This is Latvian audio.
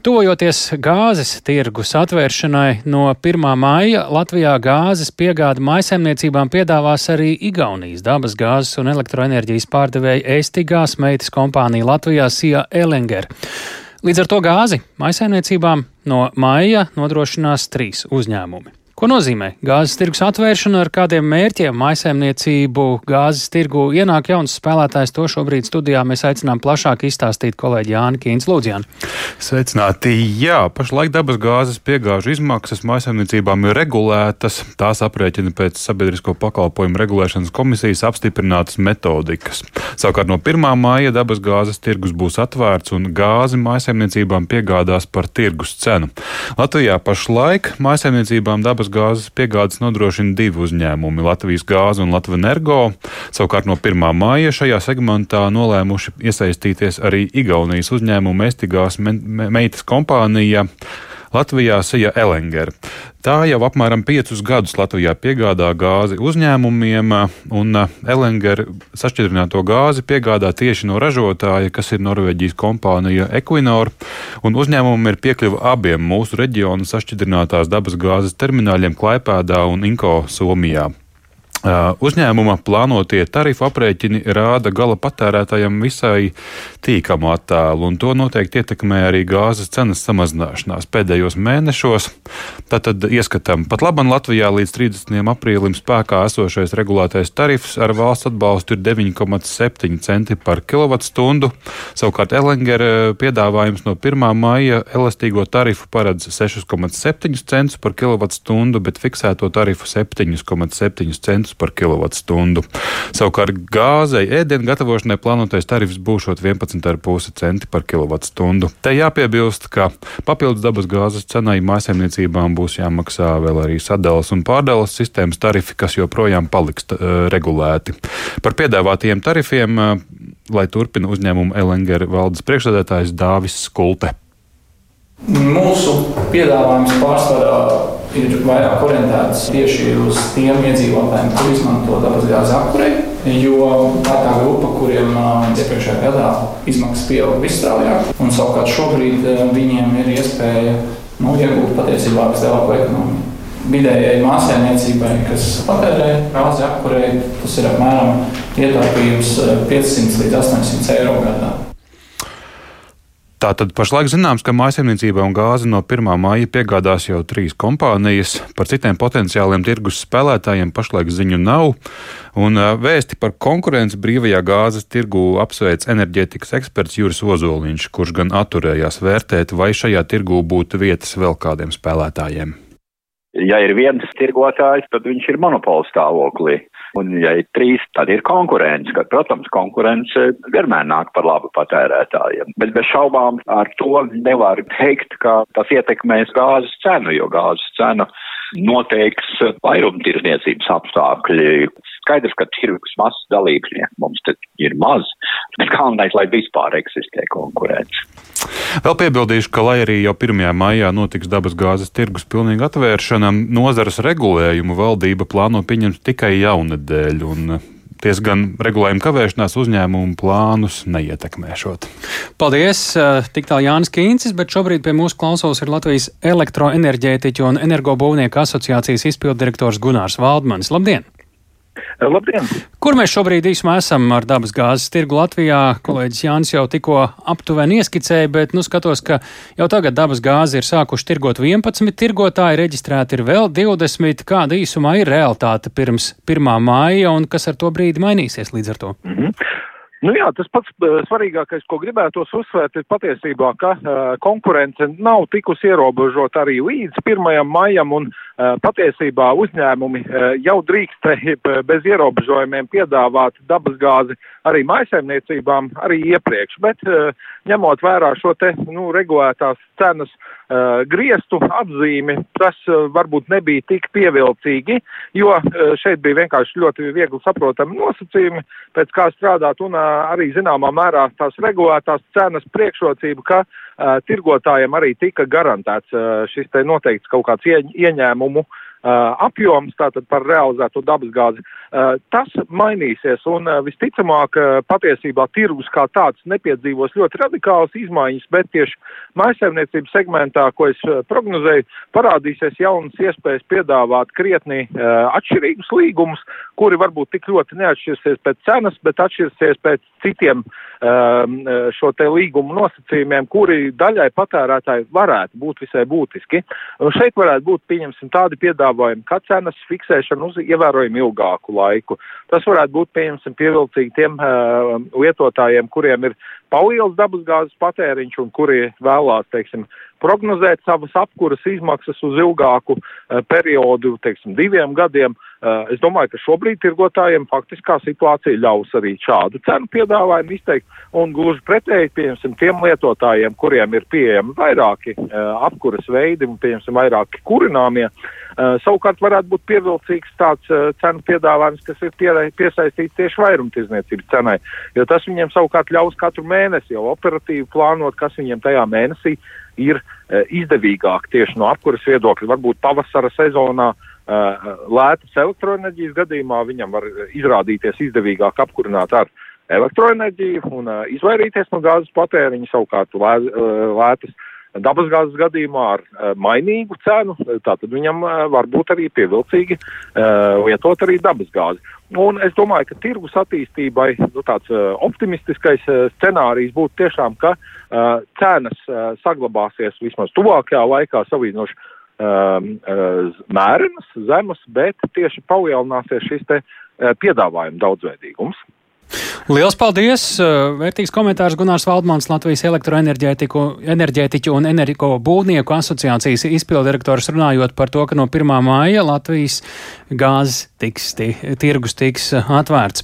Tuvojoties gāzes tirgus atvēršanai no 1. maija, Latvijā gāzes piegāda maisaimniecībām piedāvās arī Igaunijas dabas gāzes un elektroenerģijas pārdevēja Estigās meitas kompānija Latvijā Sija Elenger. Līdz ar to gāzi maisaimniecībām no maija nodrošinās trīs uzņēmumi. Ko nozīmē gāzes tirgus atvēršana, ar kādiem mērķiem maisaimniecību gāzes tirgu ienāk jauns spēlētājs? To šobrīd studijā mēs aicinām plašāk izstāstīt kolēģi Jāni Kīns Lūdzjāni. Sveicināti! Jā, pašlaik dabas gāzes piegāžu izmaksas maisaimniecībām ir regulētas. Tās aprēķina pēc sabiedrisko pakalpojumu regulēšanas komisijas apstiprinātas metodikas. Savukārt no 1. māja dabas gāzes tirgus būs atvērts un gāzi maisaimniecībām piegādās par tirgus cenu. Latvijā pašlaik maisaimniecībām dabas gāzes piegādes nodrošina divi uzņēmumi - Latvijas gāze un Latvijas energo. Savukārt no 1. māja šajā segmentā nolēmuši iesaistīties arī Igaunijas uzņēmumu Estigās meitas kompānija. Latvijā Sija Elenger. Tā jau apmēram piecus gadus Latvijā piegādā gāzi uzņēmumiem, un Elenger sašķidrināto gāzi piegādā tieši no ražotāja, kas ir Norvēģijas kompānija Equinor, un uzņēmumam ir piekļuva abiem mūsu reģionu sašķidrinātās dabas gāzes termināļiem Klaipēdā un Inko Somijā. Uzņēmuma plānotie tarifu aprēķini rāda gala patērētājiem visai tīkamu attēlu, un to noteikti ietekmē arī gāzes cenas samazināšanās pēdējos mēnešos. Tātad ieskatām, pat labam Latvijā līdz 30. aprīlim spēkā esošais regulētais tarifs ar valsts atbalstu ir 9,7 centi par kilovatstundu. Savukārt Elengera piedāvājums no 1. maija elastīgo tarifu paredz 6,7 centus par kilovatstundu, bet fiksēto tarifu 7,7 centus centus par kilovatstundu. Savukārt gāzei ēdienu gatavošanai plānotais tarifs būs 11,5 centi par kilovatstundu. Te jāpiebilst, ka papildus dabas gāzes cenai mājsaimniecībām būs jāmaksā vēl arī sadales un pārdales sistēmas tarifi, kas joprojām paliks uh, regulēti. Par piedāvātajiem tarifiem, uh, lai turpina uzņēmumu LNG valdes priekšsēdētājs Dāvis Skulte. Mūsu piedāvājums pārsvarā ir vairāk orientēts tieši uz tiem iedzīvotājiem, kur izmanto dabasgāzi apkurei. Jo tā ir tā grupa, kuriem iepriekšējā gadā izmaksas pieauga visstraujāk, un savukārt šobrīd viņiem ir iespēja nu, iegūt patiesībā vislielāko ekonomiku. Vidējai māsēmniecībai, kas patērē gāzi apkurei, tas ir apmēram ietaupījums 500 līdz 800 eiro gadā. Tātad pašlaik zināms, ka mājsaimniecībā un gāzi no 1. māja piegādās jau trīs kompānijas. Par citiem potenciāliem tirgus spēlētājiem pašlaik ziņu nav. Un vēsti par konkurenci brīvajā gāzes tirgu apsveic enerģētikas eksperts Juris Ozoliņš, kurš gan atturējās vērtēt, vai šajā tirgū būtu vietas vēl kādiem spēlētājiem. Ja ir viens tirgotājs, tad viņš ir monopola stāvoklī. Un, ja ir trīs, tad ir konkurence, kad, protams, konkurence vienmēr nāk par labu patērētājiem. Bet bez šaubām ar to nevar teikt, ka tas ietekmēs gāzes cenu, jo gāzes cena noteiks vairumtirdzniecības apstākļi. Skaidrs, ka tirgus mazs dalībnieku mums te ir maz, bet galvenais, lai vispār eksistē konkurence. Vēl piebildīšu, ka, lai arī jau 1. maijā notiks dabas gāzes tirgus pilnīga atvēršana, nozares regulējumu valdība plāno pieņemt tikai jaunedēļ. Ties gan regulējuma kavēšanās uzņēmumu plānus neietekmēšot. Paldies! Tik tālu Jānis Kīncis, bet šobrīd pie mūsu klausos ir Latvijas elektroenerģētiķu un energobūvnieku asociācijas izpildirektors Gunārs Valdmanis. Labdien! Labdien! Kur mēs šobrīd īsumā esam ar dabas gāzes tirgu Latvijā? Kolēģis Jānis jau tikko aptuveni ieskicēja, bet nu skatos, ka jau tagad dabas gāzi ir sākuši tirgot 11 tirgotāji, reģistrēti ir vēl 20. Kāda īsumā ir realitāte pirms 1. māja un kas ar to brīdi mainīsies līdz ar to? Mm -hmm. Nu jā, tas pats uh, svarīgākais, ko gribētos uzsvērt, ir patiesībā, ka uh, konkurence nav tikusi ierobežota arī līdz 1. maijam, un uh, patiesībā uzņēmumi uh, jau drīkstēja bez ierobežojumiem piedāvāt dabasgāzi arī maisaimniecībām arī iepriekš, bet ņemot vērā šo te nu, regulētās cenas griestu atzīmi, tas varbūt nebija tik pievilcīgi, jo šeit bija vienkārši ļoti viegli saprotami nosacījumi, pēc kā strādāt un arī zināmā mērā tās regulētās cenas priekšrocība, ka uh, tirgotājiem arī tika garantēts uh, šis te noteikts kaut kāds ie, ieņēmumu apjoms tātad par realizēto dabasgāzi. Tas mainīsies un visticamāk patiesībā tirgus kā tāds nepiedzīvos ļoti radikālas izmaiņas, bet tieši maisaimniecības segmentā, ko es prognozēju, parādīsies jaunas iespējas piedāvāt krietni atšķirīgus līgumus, kuri varbūt tik ļoti neatšķirsies pēc cenas, bet atšķirsies pēc citiem šo te līgumu nosacījumiem, kuri daļai patērētāji varētu būt visai būtiski. Un šeit varētu būt, pieņemsim, tādi piedāvājumi, kā cenas fiksēšana uz ievērojami ilgāku laiku. Tas varētu būt, pieņemsim, pievilcīgi tiem uh, lietotājiem, kuriem ir paliels dabasgāzes patēriņš un kuri vēlās, teiksim, prognozēt savas apkuras izmaksas uz ilgāku uh, periodu, teiksim, diviem gadiem. Uh, es domāju, ka šobrīd tirgotājiem faktiskā situācija ļaus arī šādu cenu piedāvājumu izteikt, un gluži pretēji, pieņemsim, tiem lietotājiem, kuriem ir pieejami vairāki uh, apkuras veidi un, pieņemsim, vairāki kurināmie, uh, savukārt varētu būt pievilcīgs tāds uh, cenu piedāvājums, kas ir pie, piesaistīts tieši vairumtirdzniecības cenai, jo tas viņiem savukārt ļaus katru mēnesi jau operatīvi plānot, kas viņiem tajā mēnesī ir uh, izdevīgāk tieši no apkuras viedokļa. Varbūt pavasara sezonā lētas elektroenerģijas gadījumā viņam var izrādīties izdevīgāk apkurināt ar elektroenerģiju un izvairīties no gāzes patēriņa, savukārt lē, lētas dabasgāzes gadījumā ar uh, mainīgu cenu, tātad viņam uh, var būt arī pievilcīgi lietot arī dabasgāzi. Un es domāju, ka tirgus attīstībai nu, tāds optimistiskais scenārijs būtu tiešām, ka cenas saglabāsies vismaz tuvākajā laikā salīdzinoši uh, mērenas, zemes, bet tieši palielināsies šis te piedāvājuma daudzveidīgums. Lielas paldies! Vērtīgs komentārs Gunārs Valdmans, Latvijas elektroenerģētiķu un energo būvnieku asociācijas izpildirektors runājot par to, ka no 1. māja Latvijas gāzes tiks, tirgus tiks atvērts.